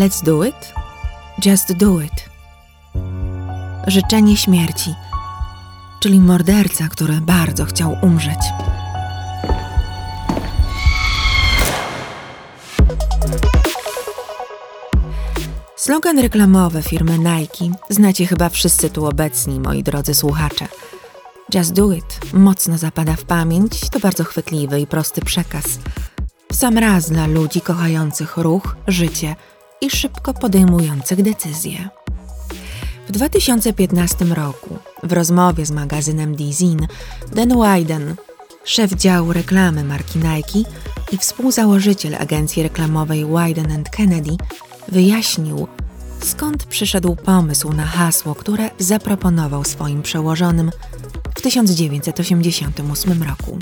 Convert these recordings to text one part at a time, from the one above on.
Let's do it? Just do it. Życzenie śmierci, czyli morderca, który bardzo chciał umrzeć. Slogan reklamowy firmy Nike znacie chyba wszyscy tu obecni, moi drodzy słuchacze. Just do it mocno zapada w pamięć, to bardzo chwytliwy i prosty przekaz. W sam raz dla ludzi kochających ruch, życie i szybko podejmujących decyzje. W 2015 roku w rozmowie z magazynem Dizin Dan Wyden, szef działu reklamy marki Nike i współzałożyciel agencji reklamowej Wyden Kennedy, wyjaśnił, skąd przyszedł pomysł na hasło, które zaproponował swoim przełożonym w 1988 roku.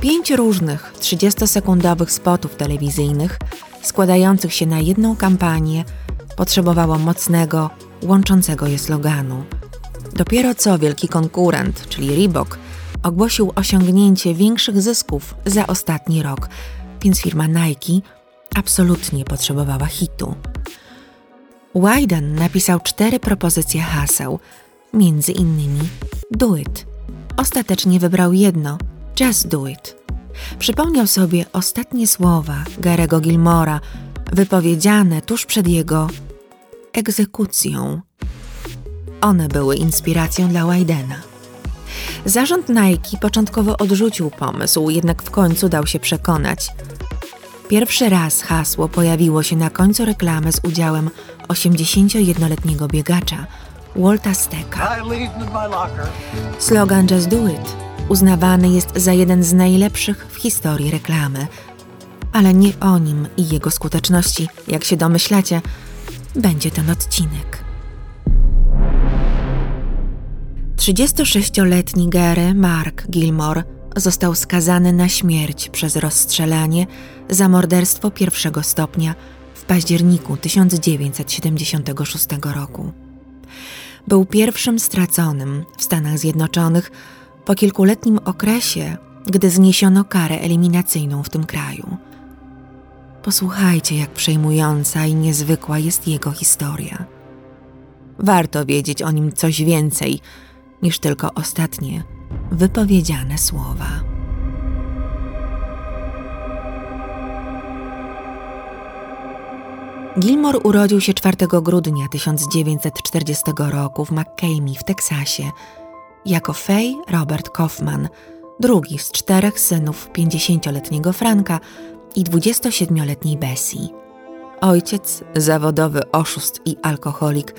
Pięć różnych 30-sekundowych spotów telewizyjnych, składających się na jedną kampanię, potrzebowało mocnego, łączącego je sloganu. Dopiero co wielki konkurent, czyli Reebok, ogłosił osiągnięcie większych zysków za ostatni rok, więc firma Nike absolutnie potrzebowała hitu. Wyden napisał cztery propozycje haseł, między innymi Do It. Ostatecznie wybrał jedno Just Do It. Przypomniał sobie ostatnie słowa Garego Gilmora, wypowiedziane tuż przed jego egzekucją. One były inspiracją dla Wydena. Zarząd Nike początkowo odrzucił pomysł, jednak w końcu dał się przekonać – Pierwszy raz hasło pojawiło się na końcu reklamy z udziałem 81-letniego biegacza Walta Stecka. Slogan Just Do It uznawany jest za jeden z najlepszych w historii reklamy. Ale nie o nim i jego skuteczności, jak się domyślacie, będzie ten odcinek. 36-letni Gary Mark Gilmore został skazany na śmierć przez rozstrzelanie za morderstwo pierwszego stopnia w październiku 1976 roku. Był pierwszym straconym w Stanach Zjednoczonych po kilkuletnim okresie, gdy zniesiono karę eliminacyjną w tym kraju. Posłuchajcie, jak przejmująca i niezwykła jest jego historia. Warto wiedzieć o nim coś więcej niż tylko ostatnie wypowiedziane słowa. Gilmore urodził się 4 grudnia 1940 roku w McCamey w Teksasie jako Fay Robert Kaufman, drugi z czterech synów 50-letniego Franka i 27-letniej Bessie. Ojciec, zawodowy oszust i alkoholik,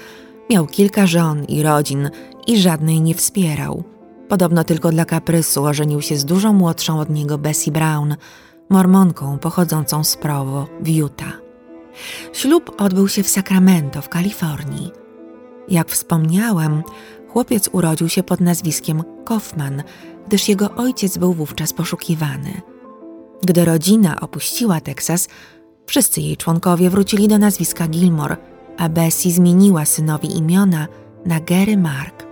miał kilka żon i rodzin i żadnej nie wspierał. Podobno tylko dla kaprysu ożenił się z dużo młodszą od niego Bessie Brown, mormonką pochodzącą z Provo w Utah. Ślub odbył się w Sacramento w Kalifornii. Jak wspomniałem, chłopiec urodził się pod nazwiskiem Kaufman, gdyż jego ojciec był wówczas poszukiwany. Gdy rodzina opuściła Teksas, wszyscy jej członkowie wrócili do nazwiska Gilmore, a Bessie zmieniła synowi imiona na Gary Mark.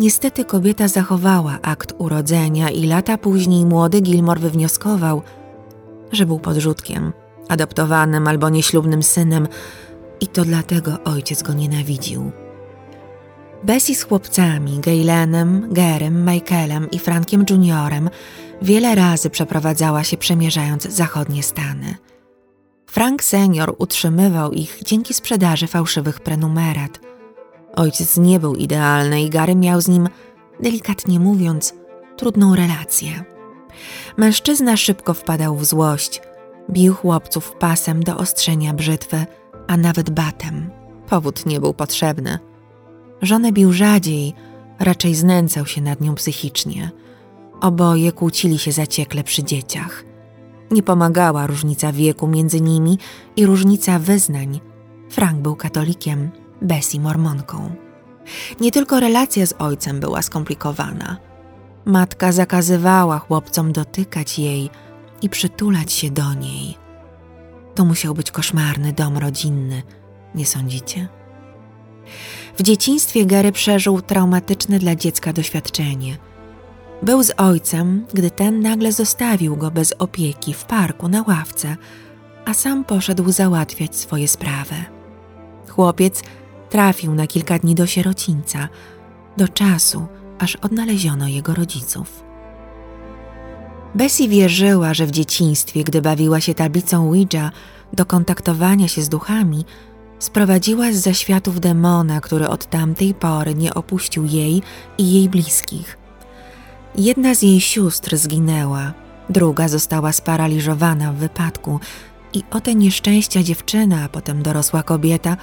Niestety kobieta zachowała akt urodzenia i lata później młody Gilmore wywnioskował, że był podrzutkiem, adoptowanym albo nieślubnym synem i to dlatego ojciec go nienawidził. Bessie z chłopcami, Gaylenem, Gerem, Michaelem i Frankiem Juniorem wiele razy przeprowadzała się przemierzając zachodnie Stany. Frank senior utrzymywał ich dzięki sprzedaży fałszywych prenumerat – Ojciec nie był idealny i Gary miał z nim, delikatnie mówiąc, trudną relację. Mężczyzna szybko wpadał w złość, bił chłopców pasem do ostrzenia brzytwy, a nawet batem. Powód nie był potrzebny. Żonę bił rzadziej, raczej znęcał się nad nią psychicznie. Oboje kłócili się zaciekle przy dzieciach. Nie pomagała różnica wieku między nimi i różnica wyznań. Frank był katolikiem, Bessie mormonką. Nie tylko relacja z ojcem była skomplikowana. Matka zakazywała chłopcom dotykać jej i przytulać się do niej. To musiał być koszmarny dom rodzinny, nie sądzicie? W dzieciństwie Gary przeżył traumatyczne dla dziecka doświadczenie. Był z ojcem, gdy ten nagle zostawił go bez opieki w parku na ławce, a sam poszedł załatwiać swoje sprawy. Chłopiec trafił na kilka dni do sierocińca, do czasu, aż odnaleziono jego rodziców. Bessie wierzyła, że w dzieciństwie, gdy bawiła się tablicą Ouija do kontaktowania się z duchami, sprowadziła z zaświatów demona, który od tamtej pory nie opuścił jej i jej bliskich. Jedna z jej sióstr zginęła, druga została sparaliżowana w wypadku i o te nieszczęścia dziewczyna, a potem dorosła kobieta,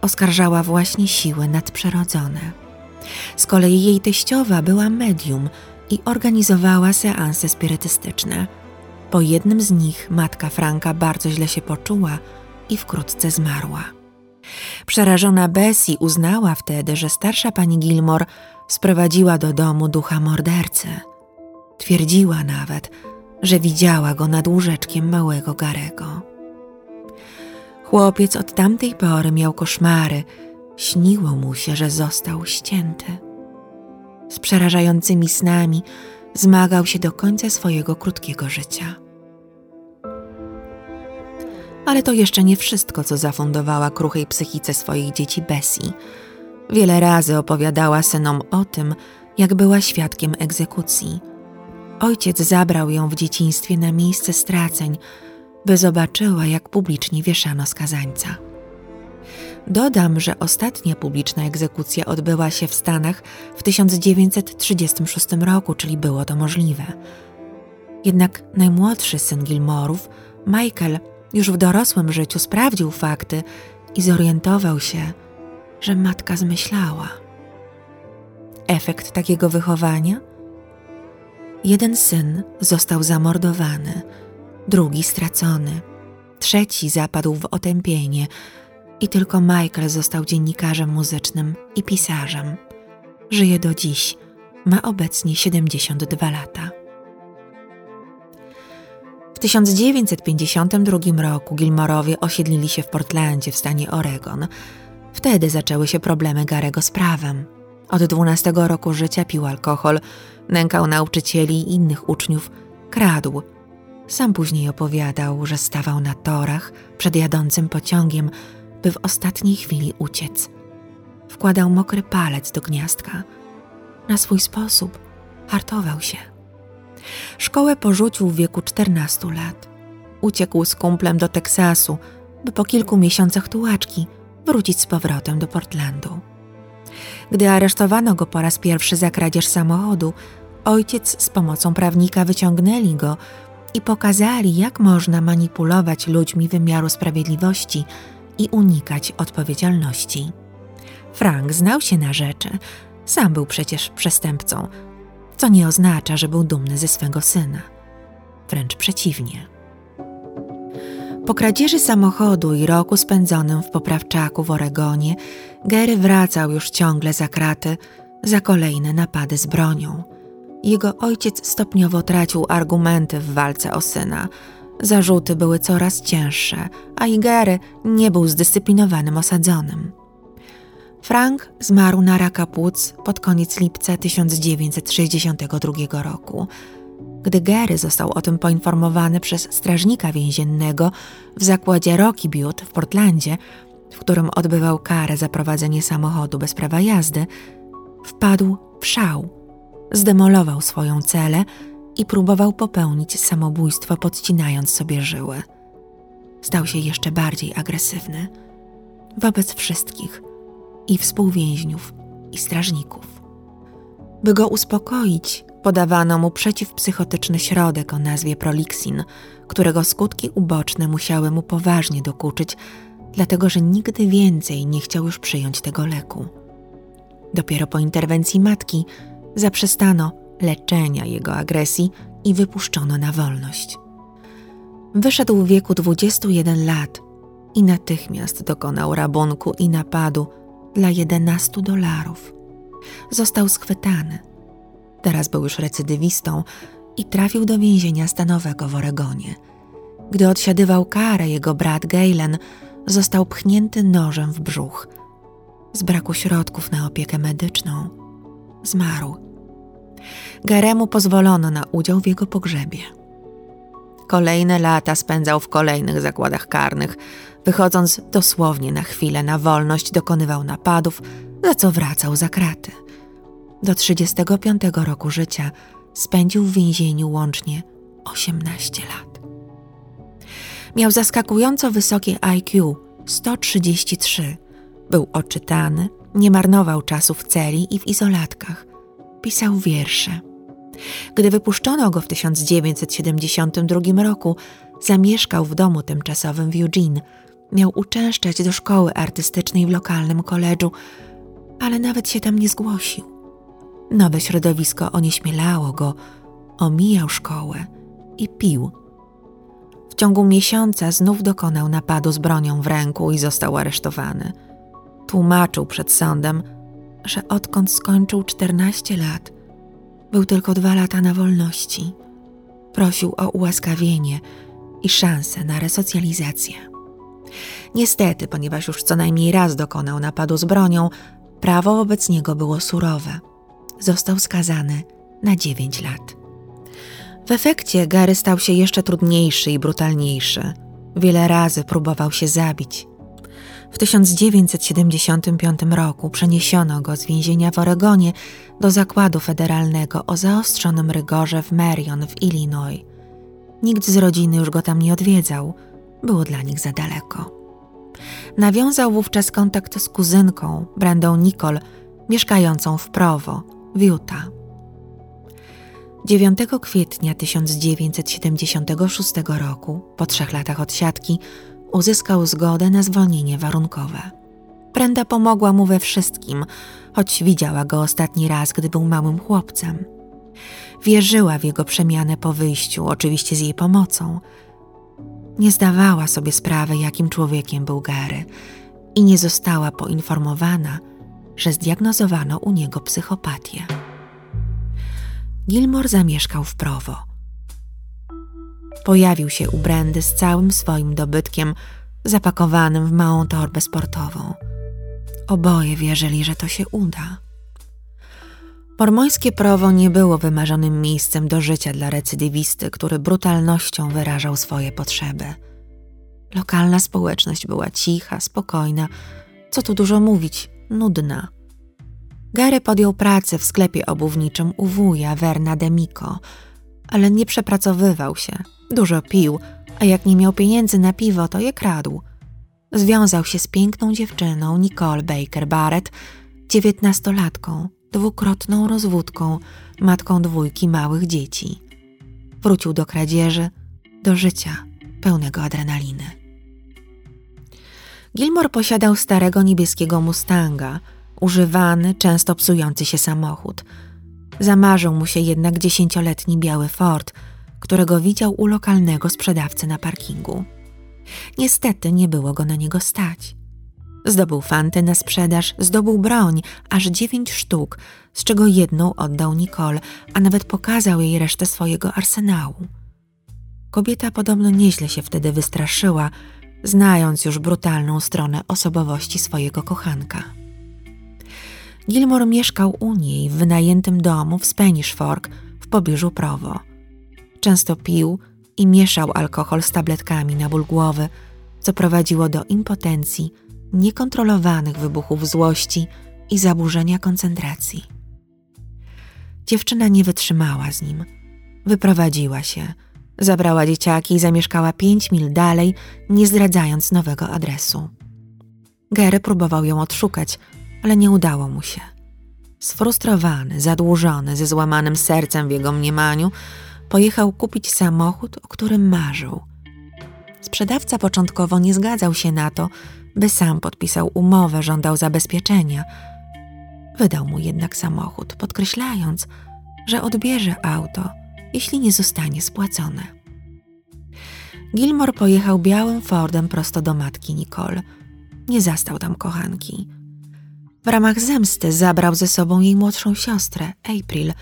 oskarżała właśnie siły nadprzyrodzone. Z kolei jej teściowa była medium i organizowała seanse spirytystyczne. Po jednym z nich matka Franka bardzo źle się poczuła i wkrótce zmarła. Przerażona Bessie uznała wtedy, że starsza pani Gilmore sprowadziła do domu ducha mordercy. Twierdziła nawet, że widziała go nad łóżeczkiem małego Garego. Chłopiec od tamtej pory miał koszmary, śniło mu się, że został ścięty. Z przerażającymi snami zmagał się do końca swojego krótkiego życia. Ale to jeszcze nie wszystko, co zafundowała kruchej psychice swoich dzieci Bessie. Wiele razy opowiadała synom o tym, jak była świadkiem egzekucji. Ojciec zabrał ją w dzieciństwie na miejsce straceń, by zobaczyła, jak publicznie wieszano skazańca. Dodam, że ostatnia publiczna egzekucja odbyła się w Stanach w 1936 roku, czyli było to możliwe. Jednak najmłodszy syn Gilmorów, Michael, już w dorosłym życiu sprawdził fakty i zorientował się, że matka zmyślała. Efekt takiego wychowania? Jeden syn został zamordowany, drugi stracony, trzeci zapadł w otępienie i tylko Michael został dziennikarzem muzycznym i pisarzem. Żyje do dziś, ma obecnie 72 lata. W 1952 roku Gilmorowie osiedlili się w Portlandzie w stanie Oregon. Wtedy zaczęły się problemy Garego z prawem. Od 12 roku życia pił alkohol, nękał nauczycieli i innych uczniów, kradł. Sam później opowiadał, że stawał na torach przed jadącym pociągiem, by w ostatniej chwili uciec. Wkładał mokry palec do gniazdka. Na swój sposób hartował się. Szkołę porzucił w wieku 14 lat. Uciekł z kumplem do Teksasu, by po kilku miesiącach tułaczki wrócić z powrotem do Portlandu. Gdy aresztowano go po raz pierwszy za kradzież samochodu, ojciec z pomocą prawnika wyciągnęli go i pokazali, jak można manipulować ludźmi wymiaru sprawiedliwości i unikać odpowiedzialności. Frank znał się na rzeczy, sam był przecież przestępcą, co nie oznacza, że był dumny ze swego syna. Wręcz przeciwnie. Po kradzieży samochodu i roku spędzonym w poprawczaku w Oregonie, Gary wracał już ciągle za kraty za kolejne napady z bronią. Jego ojciec stopniowo tracił argumenty w walce o syna. Zarzuty były coraz cięższe, a Gary nie był zdyscyplinowanym osadzonym. Frank zmarł na raka płuc pod koniec lipca 1962 roku. Gdy Gary został o tym poinformowany przez strażnika więziennego w zakładzie Rocky Butte w Portlandzie, w którym odbywał karę za prowadzenie samochodu bez prawa jazdy, wpadł w szał. Zdemolował swoją celę i próbował popełnić samobójstwo, podcinając sobie żyły. Stał się jeszcze bardziej agresywny wobec wszystkich i współwięźniów i strażników. By go uspokoić, podawano mu przeciwpsychotyczny środek o nazwie Prolixin, którego skutki uboczne musiały mu poważnie dokuczyć, dlatego że nigdy więcej nie chciał już przyjąć tego leku. Dopiero po interwencji matki zaprzestano leczenia jego agresji i wypuszczono na wolność. Wyszedł w wieku 21 lat i natychmiast dokonał rabunku i napadu dla 11 dolarów. Został schwytany. Teraz był już recydywistą i trafił do więzienia stanowego w Oregonie. Gdy odsiadywał karę, jego brat Galen został pchnięty nożem w brzuch. Z braku środków na opiekę medyczną zmarł. Garemu pozwolono na udział w jego pogrzebie. Kolejne lata spędzał w kolejnych zakładach karnych. Wychodząc dosłownie na chwilę na wolność, dokonywał napadów, za co wracał za kraty. Do 35 roku życia spędził w więzieniu łącznie 18 lat. Miał zaskakująco wysokie IQ 133. Był oczytany, nie marnował czasu w celi i w izolatkach. Pisał wiersze. Gdy wypuszczono go w 1972 roku, zamieszkał w domu tymczasowym w Eugene. Miał uczęszczać do szkoły artystycznej w lokalnym koledżu, ale nawet się tam nie zgłosił. Nowe środowisko onieśmielało go, omijał szkołę i pił. W ciągu miesiąca znów dokonał napadu z bronią w ręku i został aresztowany. Tłumaczył przed sądem, że odkąd skończył 14 lat, był tylko dwa lata na wolności. Prosił o ułaskawienie i szansę na resocjalizację. Niestety, ponieważ już co najmniej raz dokonał napadu z bronią, prawo wobec niego było surowe. Został skazany na 9 lat. W efekcie Gary stał się jeszcze trudniejszy i brutalniejszy. Wiele razy próbował się zabić. W 1975 roku przeniesiono go z więzienia w Oregonie do zakładu federalnego o zaostrzonym rygorze w Marion w Illinois. Nikt z rodziny już go tam nie odwiedzał, było dla nich za daleko. Nawiązał wówczas kontakt z kuzynką, Brandą Nicole, mieszkającą w Provo, w Utah. 9 kwietnia 1976 roku, po trzech latach odsiadki, uzyskał zgodę na zwolnienie warunkowe. Brenda pomogła mu we wszystkim, choć widziała go ostatni raz, gdy był małym chłopcem. Wierzyła w jego przemianę po wyjściu, oczywiście z jej pomocą. Nie zdawała sobie sprawy, jakim człowiekiem był Gary i nie została poinformowana, że zdiagnozowano u niego psychopatię. Gilmore zamieszkał w Provo. Pojawił się u Brandy z całym swoim dobytkiem, zapakowanym w małą torbę sportową. Oboje wierzyli, że to się uda. Mormońskie Prowo nie było wymarzonym miejscem do życia dla recydywisty, który brutalnością wyrażał swoje potrzeby. Lokalna społeczność była cicha, spokojna, co tu dużo mówić, nudna. Gary podjął pracę w sklepie obuwniczym u wuja Verna Demiko, ale nie przepracowywał się. Dużo pił, a jak nie miał pieniędzy na piwo, to je kradł. Związał się z piękną dziewczyną Nicole Baker Barrett, dziewiętnastolatką, dwukrotną rozwódką, matką dwójki małych dzieci. Wrócił do kradzieży, do życia pełnego adrenaliny. Gilmore posiadał starego niebieskiego Mustanga, używany, często psujący się samochód. Zamarzył mu się jednak dziesięcioletni biały Ford, którego widział u lokalnego sprzedawcy na parkingu. Niestety nie było go na niego stać. Zdobył fanty na sprzedaż, zdobył broń, aż dziewięć sztuk, z czego jedną oddał Nicole, a nawet pokazał jej resztę swojego arsenału. Kobieta podobno nieźle się wtedy wystraszyła, znając już brutalną stronę osobowości swojego kochanka. Gilmore mieszkał u niej w wynajętym domu w Spanish Fork w pobliżu Provo. Często pił i mieszał alkohol z tabletkami na ból głowy, co prowadziło do impotencji, niekontrolowanych wybuchów złości i zaburzenia koncentracji. Dziewczyna nie wytrzymała z nim. Wyprowadziła się, zabrała dzieciaki i zamieszkała pięć mil dalej, nie zdradzając nowego adresu. Gary próbował ją odszukać, ale nie udało mu się. Sfrustrowany, zadłużony, ze złamanym sercem w jego mniemaniu, pojechał kupić samochód, o którym marzył. Sprzedawca początkowo nie zgadzał się na to, by sam podpisał umowę, żądał zabezpieczenia. Wydał mu jednak samochód, podkreślając, że odbierze auto, jeśli nie zostanie spłacone. Gilmore pojechał białym Fordem prosto do matki Nicole. Nie zastał tam kochanki. W ramach zemsty zabrał ze sobą jej młodszą siostrę, April,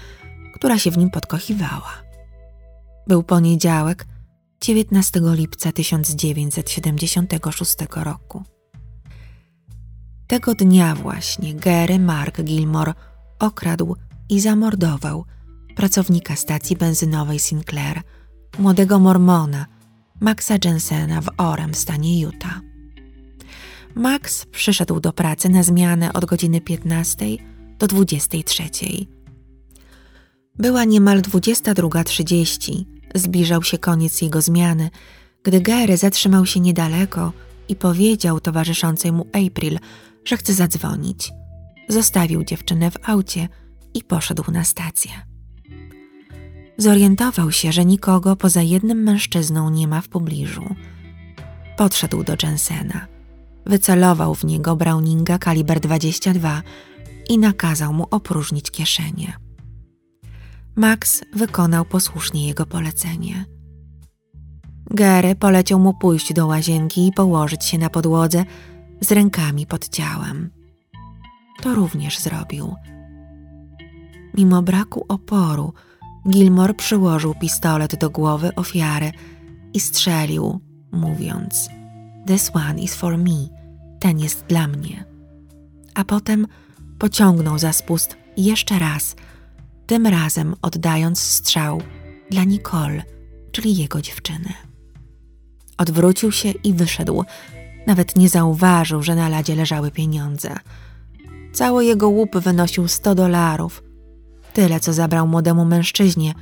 która się w nim podkochiwała. Był poniedziałek, 19 lipca 1976 roku. Tego dnia właśnie Gary Mark Gilmore okradł i zamordował pracownika stacji benzynowej Sinclair młodego mormona, Maxa Jensena w Orem w stanie Utah. Max przyszedł do pracy na zmianę od godziny 15 do 23. Była niemal 22.30, zbliżał się koniec jego zmiany, gdy Gary zatrzymał się niedaleko i powiedział towarzyszącej mu April, że chce zadzwonić. Zostawił dziewczynę w aucie i poszedł na stację. Zorientował się, że nikogo poza jednym mężczyzną nie ma w pobliżu. Podszedł do Jensena. Wycelował w niego Browninga kaliber 22 i nakazał mu opróżnić kieszenie. Max wykonał posłusznie jego polecenie. Gary poleciał mu pójść do łazienki i położyć się na podłodze z rękami pod ciałem. To również zrobił. Mimo braku oporu, Gilmore przyłożył pistolet do głowy ofiary i strzelił, mówiąc: This one is for me, ten jest dla mnie. A potem pociągnął za spust jeszcze raz, tym razem oddając strzał dla Nicole, czyli jego dziewczyny. Odwrócił się i wyszedł. Nawet nie zauważył, że na ladzie leżały pieniądze. Cały jego łup wynosił 100 dolarów. Tyle, co zabrał młodemu mężczyźnie,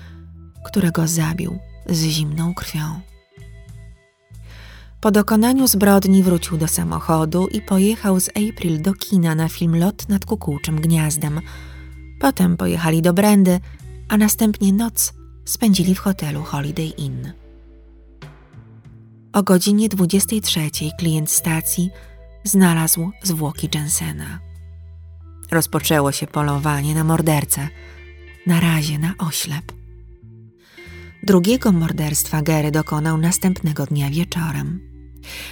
którego zabił z zimną krwią. Po dokonaniu zbrodni wrócił do samochodu i pojechał z April do kina na film Lot nad kukułczym gniazdem. Potem pojechali do Brandy, a następnie noc spędzili w hotelu Holiday Inn. O godzinie 23 klient stacji znalazł zwłoki Jensena. Rozpoczęło się polowanie na mordercę, na razie na oślep. Drugiego morderstwa Gary dokonał następnego dnia wieczorem.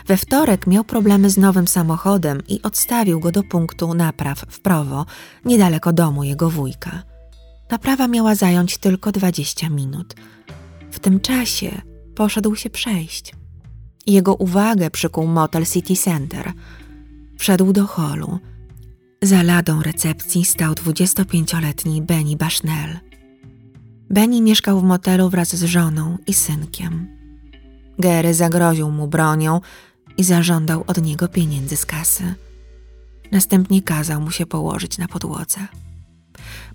We wtorek miał problemy z nowym samochodem i odstawił go do punktu napraw w Prowo, niedaleko domu jego wujka. Naprawa miała zająć tylko 20 minut. W tym czasie poszedł się przejść. Jego uwagę przykuł motel City Center. Wszedł do holu. Za ladą recepcji stał 25-letni Benny Bashnell. Benny mieszkał w motelu wraz z żoną i synkiem. Gary zagroził mu bronią i zażądał od niego pieniędzy z kasy. Następnie kazał mu się położyć na podłodze.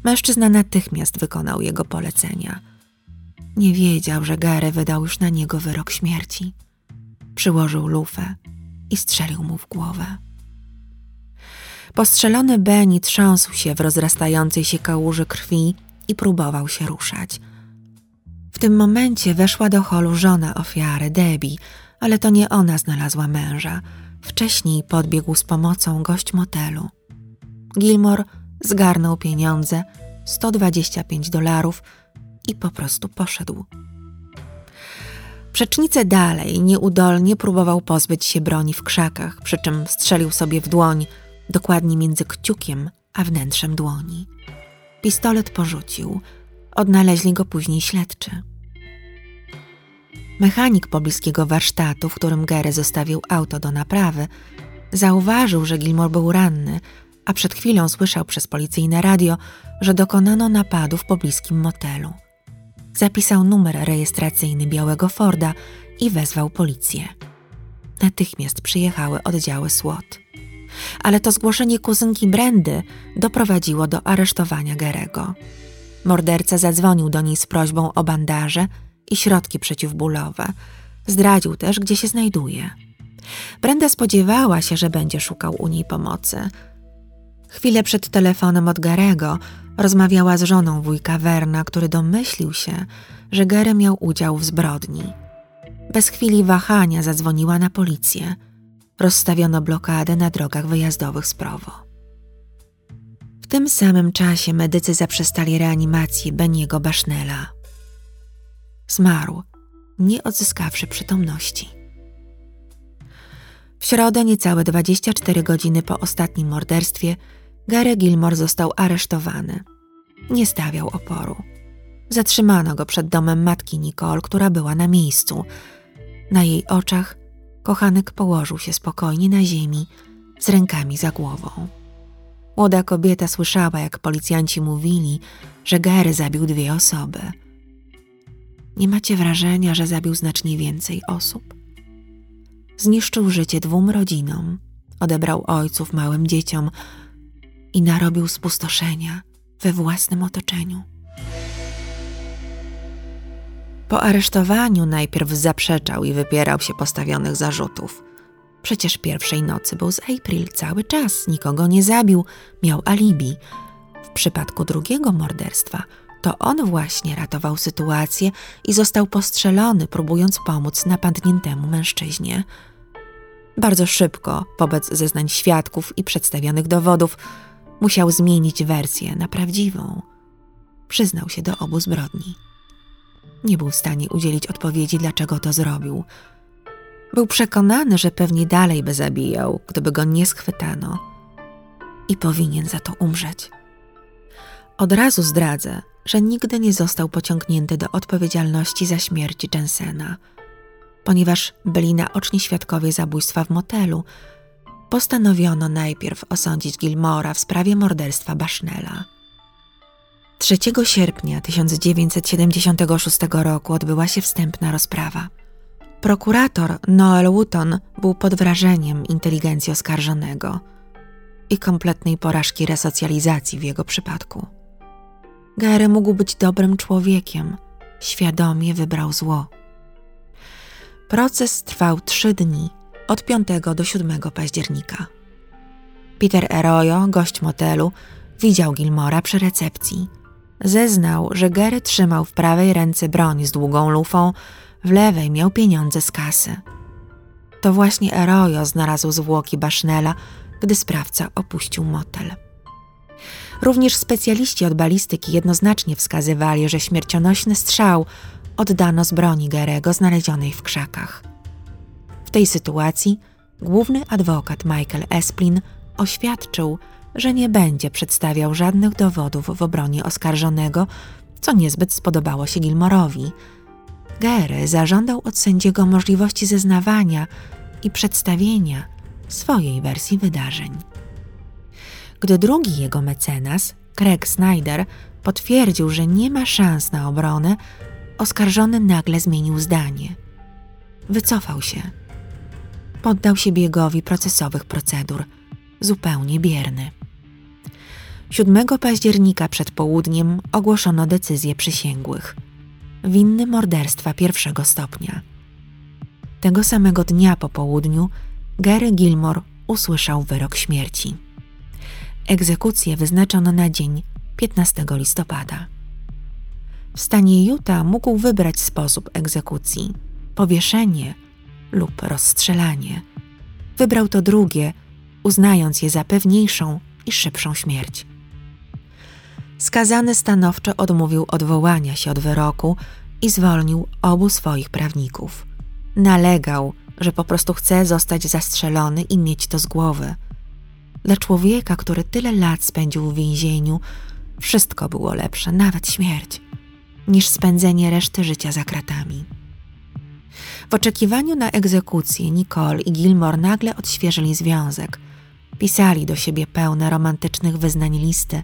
Mężczyzna natychmiast wykonał jego polecenia. Nie wiedział, że Gary wydał już na niego wyrok śmierci. Przyłożył lufę i strzelił mu w głowę. Postrzelony Benny trząsł się w rozrastającej się kałuży krwi i próbował się ruszać. W tym momencie weszła do holu żona ofiary, Debbie, ale to nie ona znalazła męża. Wcześniej podbiegł z pomocą gość motelu. Gilmore zgarnął pieniądze, 125 dolarów i po prostu poszedł. Przecznicę dalej nieudolnie próbował pozbyć się broni w krzakach, przy czym strzelił sobie w dłoń, dokładnie między kciukiem a wnętrzem dłoni. Pistolet porzucił. Odnaleźli go później śledczy. Mechanik pobliskiego warsztatu, w którym Gary zostawił auto do naprawy, zauważył, że Gilmore był ranny, a przed chwilą słyszał przez policyjne radio, że dokonano napadu w pobliskim motelu. Zapisał numer rejestracyjny białego Forda i wezwał policję. Natychmiast przyjechały oddziały SWAT. Ale to zgłoszenie kuzynki Brandy doprowadziło do aresztowania Gerego. Morderca zadzwonił do niej z prośbą o bandaże i środki przeciwbólowe. Zdradził też, gdzie się znajduje. Brenda spodziewała się, że będzie szukał u niej pomocy. Chwilę przed telefonem od Garego rozmawiała z żoną wujka Werna, który domyślił się, że Gary miał udział w zbrodni. Bez chwili wahania zadzwoniła na policję. Rozstawiono blokadę na drogach wyjazdowych z Prowo. W tym samym czasie medycy zaprzestali reanimację Beniego Bashnela. Zmarł, nie odzyskawszy przytomności. W środę, niecałe 24 godziny po ostatnim morderstwie, Gary Gilmore został aresztowany. Nie stawiał oporu. Zatrzymano go przed domem matki Nicole, która była na miejscu. Na jej oczach kochanek położył się spokojnie na ziemi, z rękami za głową. Młoda kobieta słyszała, jak policjanci mówili, że Gary zabił dwie osoby. Nie macie wrażenia, że zabił znacznie więcej osób? Zniszczył życie dwóm rodzinom, odebrał ojców małym dzieciom i narobił spustoszenia we własnym otoczeniu. Po aresztowaniu najpierw zaprzeczał i wypierał się postawionych zarzutów. Przecież pierwszej nocy był z April cały czas, nikogo nie zabił, miał alibi. W przypadku drugiego morderstwa to on właśnie ratował sytuację i został postrzelony, próbując pomóc napadniętemu mężczyźnie. Bardzo szybko, wobec zeznań świadków i przedstawionych dowodów, musiał zmienić wersję na prawdziwą. Przyznał się do obu zbrodni. Nie był w stanie udzielić odpowiedzi, dlaczego to zrobił. Był przekonany, że pewnie dalej by zabijał, gdyby go nie schwytano. I powinien za to umrzeć. Od razu zdradzę, że nigdy nie został pociągnięty do odpowiedzialności za śmierć Jensena. Ponieważ byli naoczni świadkowie zabójstwa w motelu, postanowiono najpierw osądzić Gilmora w sprawie morderstwa Bashnela. 3 sierpnia 1976 roku odbyła się wstępna rozprawa. Prokurator Noel Wooton był pod wrażeniem inteligencji oskarżonego i kompletnej porażki resocjalizacji w jego przypadku. Gary mógł być dobrym człowiekiem, świadomie wybrał zło. Proces trwał trzy dni, od 5 do 7 października. Peter Eroyo, gość motelu, widział Gilmora przy recepcji. Zeznał, że Gary trzymał w prawej ręce broń z długą lufą, w lewej miał pieniądze z kasy. To właśnie Eroyo znalazł zwłoki Bashnela, gdy sprawca opuścił motel. Również specjaliści od balistyki jednoznacznie wskazywali, że śmiercionośny strzał oddano z broni Gerego znalezionej w krzakach. Tej sytuacji główny adwokat Michael Esplin oświadczył, że nie będzie przedstawiał żadnych dowodów w obronie oskarżonego, co niezbyt spodobało się Gilmorowi. Gery zażądał od sędziego możliwości zeznawania i przedstawienia swojej wersji wydarzeń. Gdy drugi jego mecenas, Craig Snyder, potwierdził, że nie ma szans na obronę, oskarżony nagle zmienił zdanie. Wycofał się. Poddał się biegowi procesowych procedur, zupełnie bierny. 7 października przed południem ogłoszono decyzję przysięgłych. Winny morderstwa pierwszego stopnia. Tego samego dnia po południu Gary Gilmore usłyszał wyrok śmierci. Egzekucję wyznaczono na dzień 15 listopada. W stanie Utah mógł wybrać sposób egzekucji powieszenie lub rozstrzelanie. Wybrał to drugie, uznając je za pewniejszą i szybszą śmierć. Skazany stanowczo odmówił odwołania się od wyroku i zwolnił obu swoich prawników. Nalegał, że po prostu chce zostać zastrzelony i mieć to z głowy – dla człowieka, który tyle lat spędził w więzieniu, wszystko było lepsze, nawet śmierć, niż spędzenie reszty życia za kratami. W oczekiwaniu na egzekucję Nicole i Gilmore nagle odświeżyli związek. Pisali do siebie pełne romantycznych wyznań listy,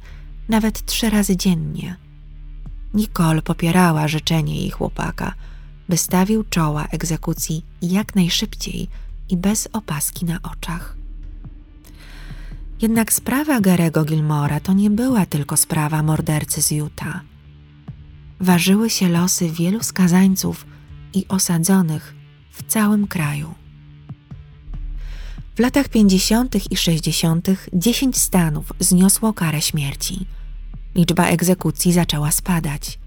nawet trzy razy dziennie. Nicole popierała życzenie jej chłopaka, by stawił czoła egzekucji jak najszybciej i bez opaski na oczach. Jednak sprawa Garego Gilmora to nie była tylko sprawa mordercy z Utah. Ważyły się losy wielu skazańców i osadzonych w całym kraju. W latach 50. i 60. 10 stanów zniosło karę śmierci. Liczba egzekucji zaczęła spadać.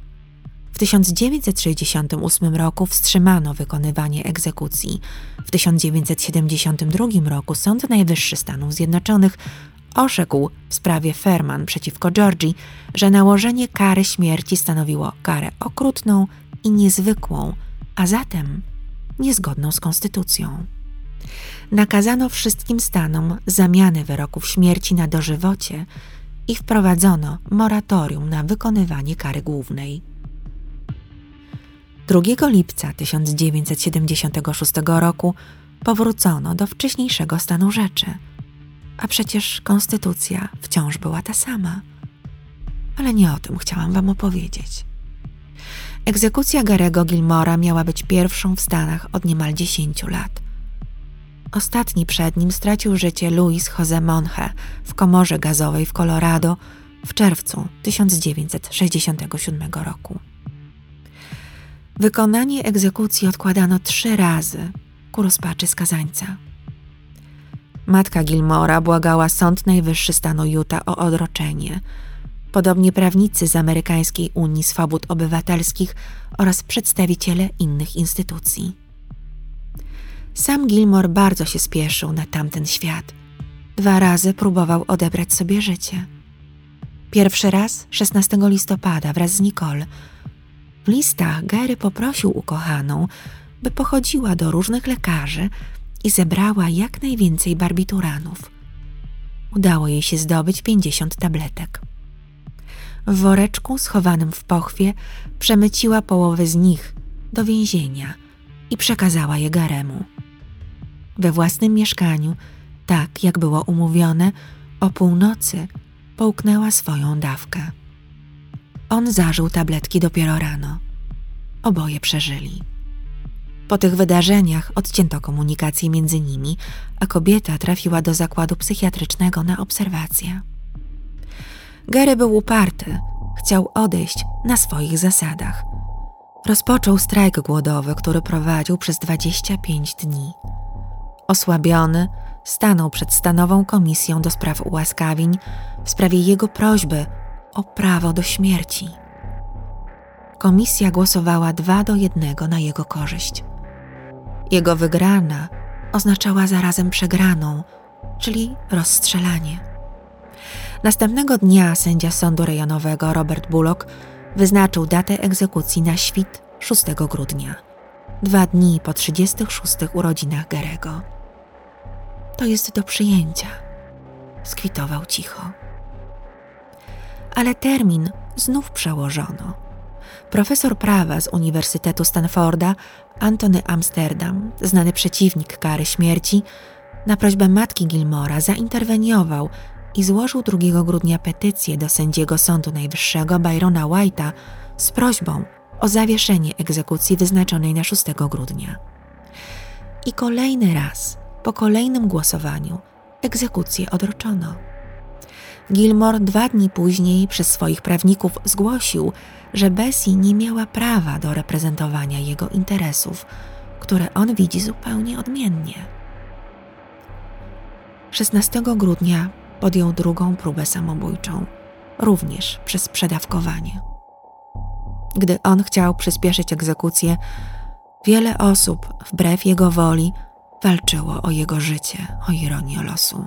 W 1968 roku wstrzymano wykonywanie egzekucji. W 1972 roku Sąd Najwyższy Stanów Zjednoczonych orzekł w sprawie Ferman przeciwko Georgii, że nałożenie kary śmierci stanowiło karę okrutną i niezwykłą, a zatem niezgodną z konstytucją. Nakazano wszystkim stanom zamianę wyroków śmierci na dożywocie i wprowadzono moratorium na wykonywanie kary głównej. 2 lipca 1976 roku powrócono do wcześniejszego stanu rzeczy, a przecież konstytucja wciąż była ta sama. Ale nie o tym chciałam Wam opowiedzieć. Egzekucja Garego Gilmora miała być pierwszą w Stanach od niemal 10 lat. Ostatni przed nim stracił życie Louis Jose Monge w komorze gazowej w Colorado w czerwcu 1967 roku. Wykonanie egzekucji odkładano trzy razy ku rozpaczy skazańca. Matka Gilmora błagała Sąd Najwyższy stanu Utah o odroczenie. Podobnie prawnicy z Amerykańskiej Unii Swobód Obywatelskich oraz przedstawiciele innych instytucji. Sam Gilmore bardzo się spieszył na tamten świat. Dwa razy próbował odebrać sobie życie. Pierwszy raz 16 listopada wraz z Nicole. W listach Gary poprosił ukochaną, by pochodziła do różnych lekarzy i zebrała jak najwięcej barbituranów. Udało jej się zdobyć 50 tabletek. W woreczku schowanym w pochwie przemyciła połowę z nich do więzienia i przekazała je Garemu. We własnym mieszkaniu, tak jak było umówione, o północy połknęła swoją dawkę. On zażył tabletki dopiero rano. Oboje przeżyli. Po tych wydarzeniach odcięto komunikację między nimi, a kobieta trafiła do zakładu psychiatrycznego na obserwację. Gary był uparty, chciał odejść na swoich zasadach. Rozpoczął strajk głodowy, który prowadził przez 25 dni. Osłabiony, stanął przed stanową komisją do spraw ułaskawień w sprawie jego prośby o prawo do śmierci. Komisja głosowała dwa do jednego na jego korzyść. Jego wygrana oznaczała zarazem przegraną, czyli rozstrzelanie. Następnego dnia sędzia sądu rejonowego Robert Bullock wyznaczył datę egzekucji na świt 6 grudnia, dwa dni po 36 urodzinach Gerego. To jest do przyjęcia, skwitował cicho. Ale termin znów przełożono. Profesor prawa z Uniwersytetu Stanforda, Antony Amsterdam, znany przeciwnik kary śmierci, na prośbę matki Gilmora zainterweniował i złożył 2 grudnia petycję do sędziego Sądu Najwyższego Byrona White'a z prośbą o zawieszenie egzekucji wyznaczonej na 6 grudnia. I kolejny raz po kolejnym głosowaniu egzekucję odroczono. Gilmore dwa dni później przez swoich prawników zgłosił, że Bessie nie miała prawa do reprezentowania jego interesów, które on widzi zupełnie odmiennie. 16 grudnia podjął drugą próbę samobójczą, również przez przedawkowanie. Gdy on chciał przyspieszyć egzekucję, wiele osób, wbrew jego woli, walczyło o jego życie, o ironię losu.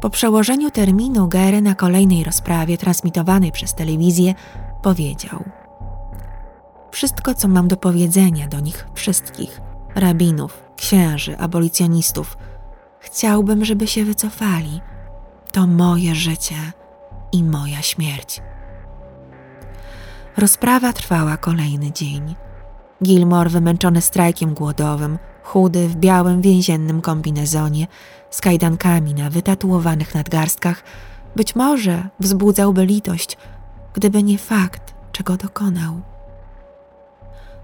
Po przełożeniu terminu Gary na kolejnej rozprawie transmitowanej przez telewizję powiedział: Wszystko, co mam do powiedzenia do nich wszystkich rabinów, księży, abolicjonistów, chciałbym, żeby się wycofali. To moje życie i moja śmierć. Rozprawa trwała kolejny dzień. Gilmore, wymęczony strajkiem głodowym, chudy w białym więziennym kombinezonie, z kajdankami na wytatuowanych nadgarstkach, być może wzbudzałby litość, gdyby nie fakt, czego dokonał.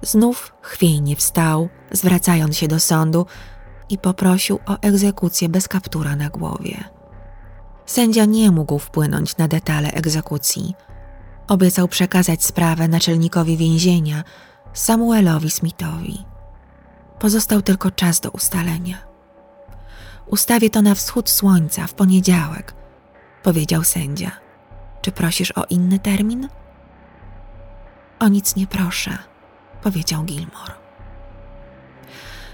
Znów chwiejnie wstał, zwracając się do sądu i poprosił o egzekucję bez kaptura na głowie. Sędzia nie mógł wpłynąć na detale egzekucji. Obiecał przekazać sprawę naczelnikowi więzienia, Samuelowi Smithowi. Pozostał tylko czas do ustalenia. Ustawię to na wschód słońca w poniedziałek, powiedział sędzia. Czy prosisz o inny termin? O nic nie proszę, powiedział Gilmore.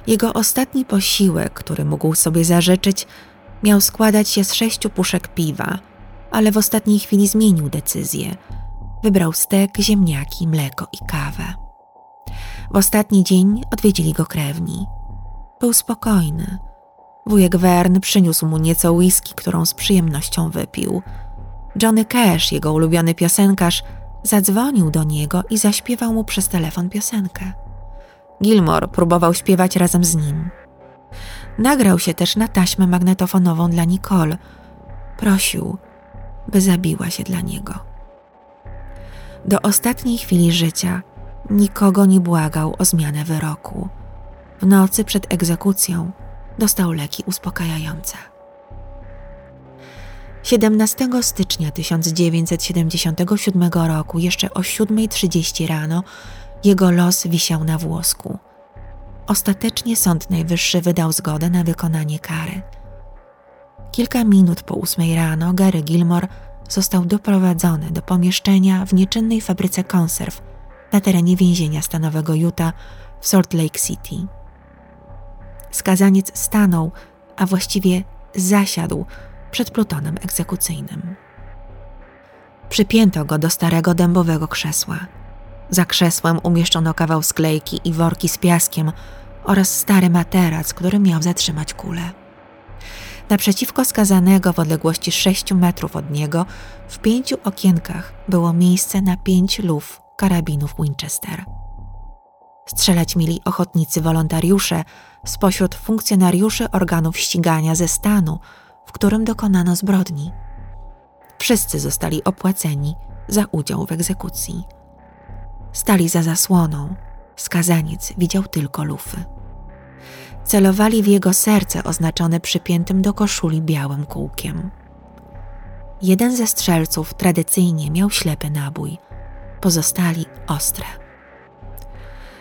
Jego ostatni posiłek, który mógł sobie zażyczyć, miał składać się z sześciu puszek piwa, ale w ostatniej chwili zmienił decyzję. Wybrał stek, ziemniaki, mleko i kawę. W ostatni dzień odwiedzili go krewni. Był spokojny. Wujek Wern przyniósł mu nieco whisky, którą z przyjemnością wypił. Johnny Cash, jego ulubiony piosenkarz, zadzwonił do niego i zaśpiewał mu przez telefon piosenkę. Gilmore próbował śpiewać razem z nim. Nagrał się też na taśmę magnetofonową dla Nicole. Prosił, by zabiła się dla niego. Do ostatniej chwili życia nikogo nie błagał o zmianę wyroku. W nocy przed egzekucją dostał leki uspokajające. 17 stycznia 1977 roku, jeszcze o 7.30 rano, jego los wisiał na włosku. Ostatecznie Sąd Najwyższy wydał zgodę na wykonanie kary. Kilka minut po ósmej rano Gary Gilmore został doprowadzony do pomieszczenia w nieczynnej fabryce konserw na terenie więzienia stanowego Utah w Salt Lake City. Skazaniec stanął, a właściwie zasiadł przed plutonem egzekucyjnym. Przypięto go do starego dębowego krzesła. Za krzesłem umieszczono kawał sklejki i worki z piaskiem oraz stary materac, który miał zatrzymać kulę. Naprzeciwko skazanego w odległości sześciu metrów od niego, w pięciu okienkach było miejsce na pięć luf karabinów Winchester. Strzelać mieli ochotnicy wolontariusze spośród funkcjonariuszy organów ścigania ze stanu, w którym dokonano zbrodni. Wszyscy zostali opłaceni za udział w egzekucji. Stali za zasłoną, skazaniec widział tylko lufy. Celowali w jego serce oznaczone przypiętym do koszuli białym kółkiem. Jeden ze strzelców tradycyjnie miał ślepy nabój, pozostali ostre.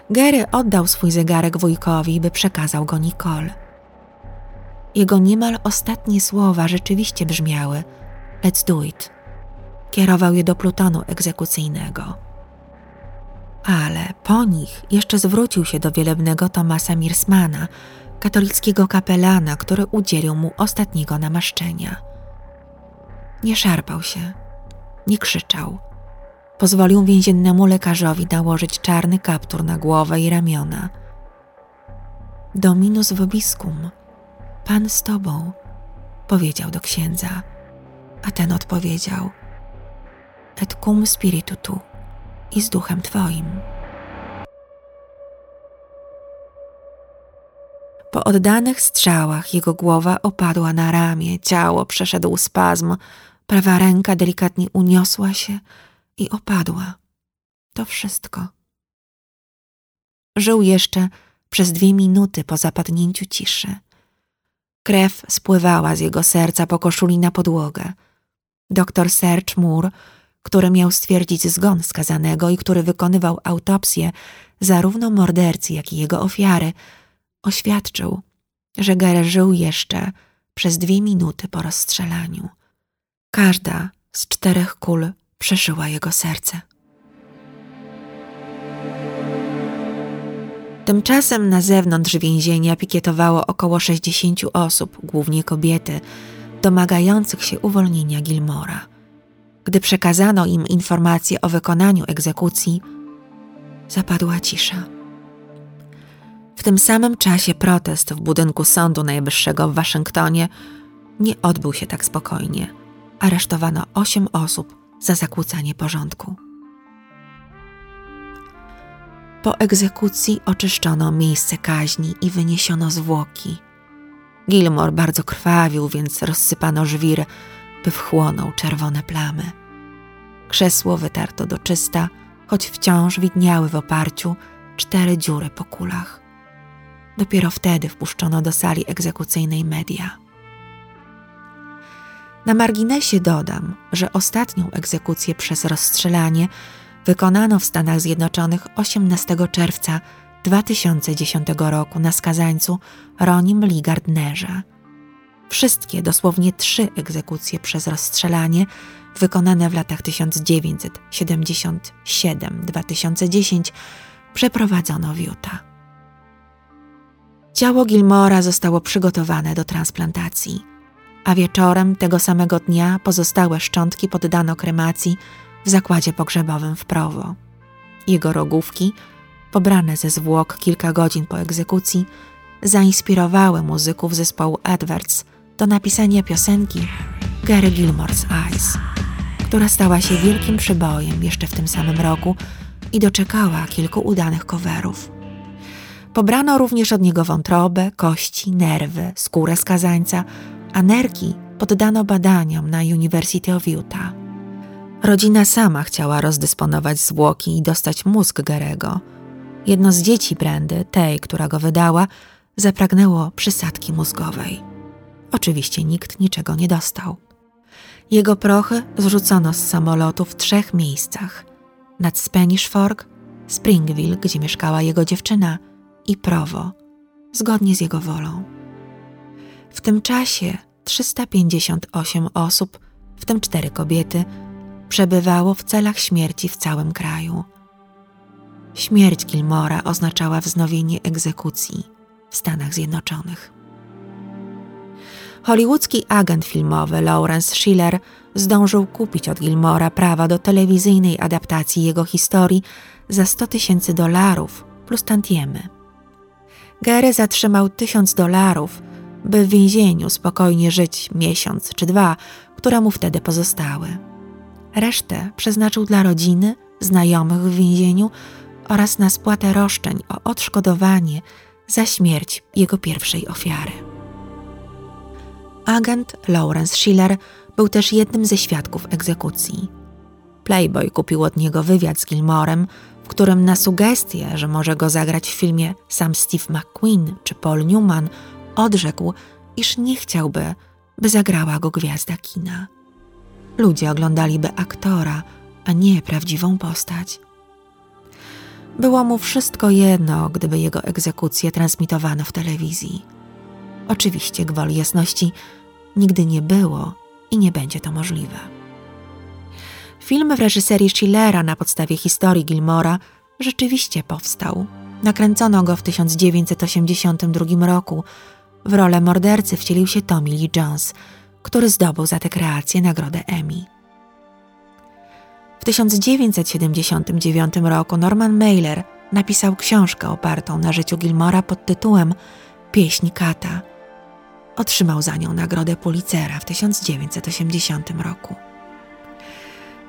Gary oddał swój zegarek wujkowi, by przekazał go Nicole. Jego niemal ostatnie słowa rzeczywiście brzmiały: Let's do it. Kierował je do plutonu egzekucyjnego. Ale po nich jeszcze zwrócił się do wielebnego Tomasa Mirsmana, katolickiego kapelana, który udzielił mu ostatniego namaszczenia. Nie szarpał się, nie krzyczał. Pozwolił więziennemu lekarzowi nałożyć czarny kaptur na głowę i ramiona. Dominus vobiscum, Pan z tobą, powiedział do księdza, a ten odpowiedział: Et cum spiritu tu i z duchem twoim. Po oddanych strzałach jego głowa opadła na ramię, ciało przeszedł spazm, prawa ręka delikatnie uniosła się i opadła. To wszystko. Żył jeszcze przez dwie minuty po zapadnięciu ciszy. Krew spływała z jego serca po koszuli na podłogę. Doktor Serge Moore, który miał stwierdzić zgon skazanego i który wykonywał autopsję zarówno mordercy, jak i jego ofiary, oświadczył, że Gere żył jeszcze przez dwie minuty po rozstrzelaniu. Każda z czterech kul przeszyła jego serce. Tymczasem na zewnątrz więzienia pikietowało około 60 osób, głównie kobiety, domagających się uwolnienia Gilmora. Gdy przekazano im informację o wykonaniu egzekucji, zapadła cisza. W tym samym czasie protest w budynku Sądu Najwyższego w Waszyngtonie nie odbył się tak spokojnie. Aresztowano osiem osób za zakłócanie porządku. Po egzekucji oczyszczono miejsce kaźni i wyniesiono zwłoki. Gilmore bardzo krwawił, więc rozsypano żwir, by wchłonął czerwone plamy. Krzesło wytarto do czysta, choć wciąż widniały w oparciu cztery dziury po kulach. Dopiero wtedy wpuszczono do sali egzekucyjnej media. Na marginesie dodam, że ostatnią egzekucję przez rozstrzelanie wykonano w Stanach Zjednoczonych 18 czerwca 2010 roku na skazańcu Ronim Lee Gardnerze. Wszystkie, dosłownie trzy egzekucje przez rozstrzelanie, wykonane w latach 1977-2010, przeprowadzono w Utah. Ciało Gilmora zostało przygotowane do transplantacji, a wieczorem tego samego dnia pozostałe szczątki poddano kremacji w zakładzie pogrzebowym w Prowo. Jego rogówki, pobrane ze zwłok kilka godzin po egzekucji, zainspirowały muzyków zespołu Edwards do napisania piosenki Gary Gilmore's Eyes, która stała się wielkim przybojem jeszcze w tym samym roku i doczekała kilku udanych coverów. Pobrano również od niego wątrobę, kości, nerwy, skórę skazańca, a nerki poddano badaniom na University of Utah. Rodzina sama chciała rozdysponować zwłoki i dostać mózg Garego. Jedno z dzieci Brandy, tej, która go wydała, zapragnęło przysadki mózgowej. Oczywiście nikt niczego nie dostał. Jego prochy zrzucono z samolotu w trzech miejscach: nad Spanish Fork, Springville, gdzie mieszkała jego dziewczyna, i Provo, zgodnie z jego wolą. W tym czasie 358 osób, w tym cztery kobiety, przebywało w celach śmierci w całym kraju. Śmierć Gilmora oznaczała wznowienie egzekucji w Stanach Zjednoczonych. Hollywoodzki agent filmowy Lawrence Schiller zdążył kupić od Gilmora prawa do telewizyjnej adaptacji jego historii za 100 tysięcy dolarów plus tantiemy. Gary zatrzymał tysiąc dolarów, by w więzieniu spokojnie żyć miesiąc czy dwa, które mu wtedy pozostały. Resztę przeznaczył dla rodziny, znajomych w więzieniu oraz na spłatę roszczeń o odszkodowanie za śmierć jego pierwszej ofiary. Agent Lawrence Schiller był też jednym ze świadków egzekucji. Playboy kupił od niego wywiad z Gilmorem, w którym na sugestię, że może go zagrać w filmie sam Steve McQueen czy Paul Newman, odrzekł, iż nie chciałby, by zagrała go gwiazda kina. Ludzie oglądaliby aktora, a nie prawdziwą postać. Było mu wszystko jedno, gdyby jego egzekucję transmitowano w telewizji. Oczywiście, gwoli jasności, nigdy nie było i nie będzie to możliwe. Film w reżyserii Schillera na podstawie historii Gilmora rzeczywiście powstał. Nakręcono go w 1982 roku. W rolę mordercy wcielił się Tommy Lee Jones, który zdobył za tę kreację nagrodę Emmy. W 1979 roku Norman Mailer napisał książkę opartą na życiu Gilmora pod tytułem Pieśń Kata. Otrzymał za nią nagrodę Pulitzera w 1980 roku.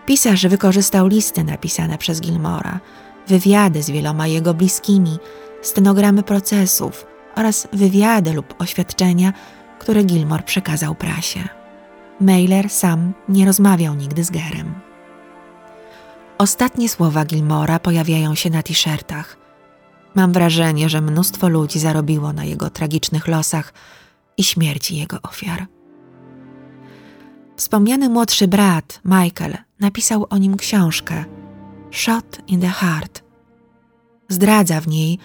Pisarz wykorzystał listy napisane przez Gilmora, wywiady z wieloma jego bliskimi, stenogramy procesów oraz wywiady lub oświadczenia, które Gilmore przekazał prasie. Mailer sam nie rozmawiał nigdy z Gerem. Ostatnie słowa Gilmora pojawiają się na t-shirtach. Mam wrażenie, że mnóstwo ludzi zarobiło na jego tragicznych losach i śmierci jego ofiar. Wspomniany młodszy brat, Michael, napisał o nim książkę Shot in the Heart. Zdradza w niej,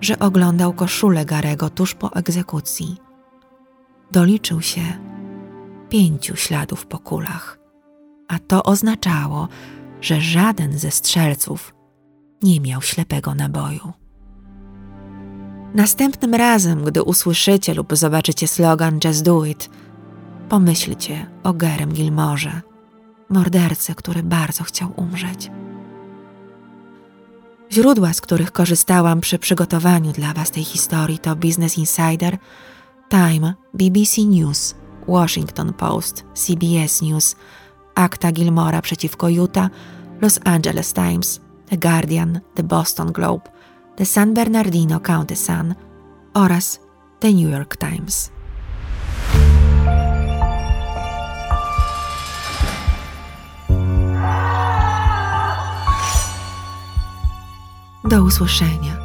że oglądał koszulę Garego tuż po egzekucji. Doliczył się pięciu śladów po kulach, a to oznaczało, że żaden ze strzelców nie miał ślepego naboju. Następnym razem, gdy usłyszycie lub zobaczycie slogan Just Do It, pomyślcie o Gerem Gilmorze, mordercy, który bardzo chciał umrzeć. Źródła, z których korzystałam przy przygotowaniu dla Was tej historii to Business Insider, Time, BBC News, Washington Post, CBS News, akta Gilmora przeciwko Utah, Los Angeles Times, The Guardian, The Boston Globe, The San Bernardino County Sun oraz The New York Times. Do usłyszenia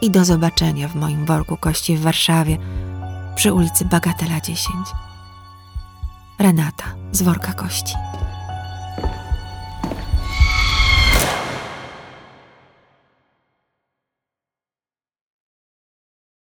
i do zobaczenia w moim worku kości w Warszawie przy ulicy Bagatela 10. Renata z worka kości.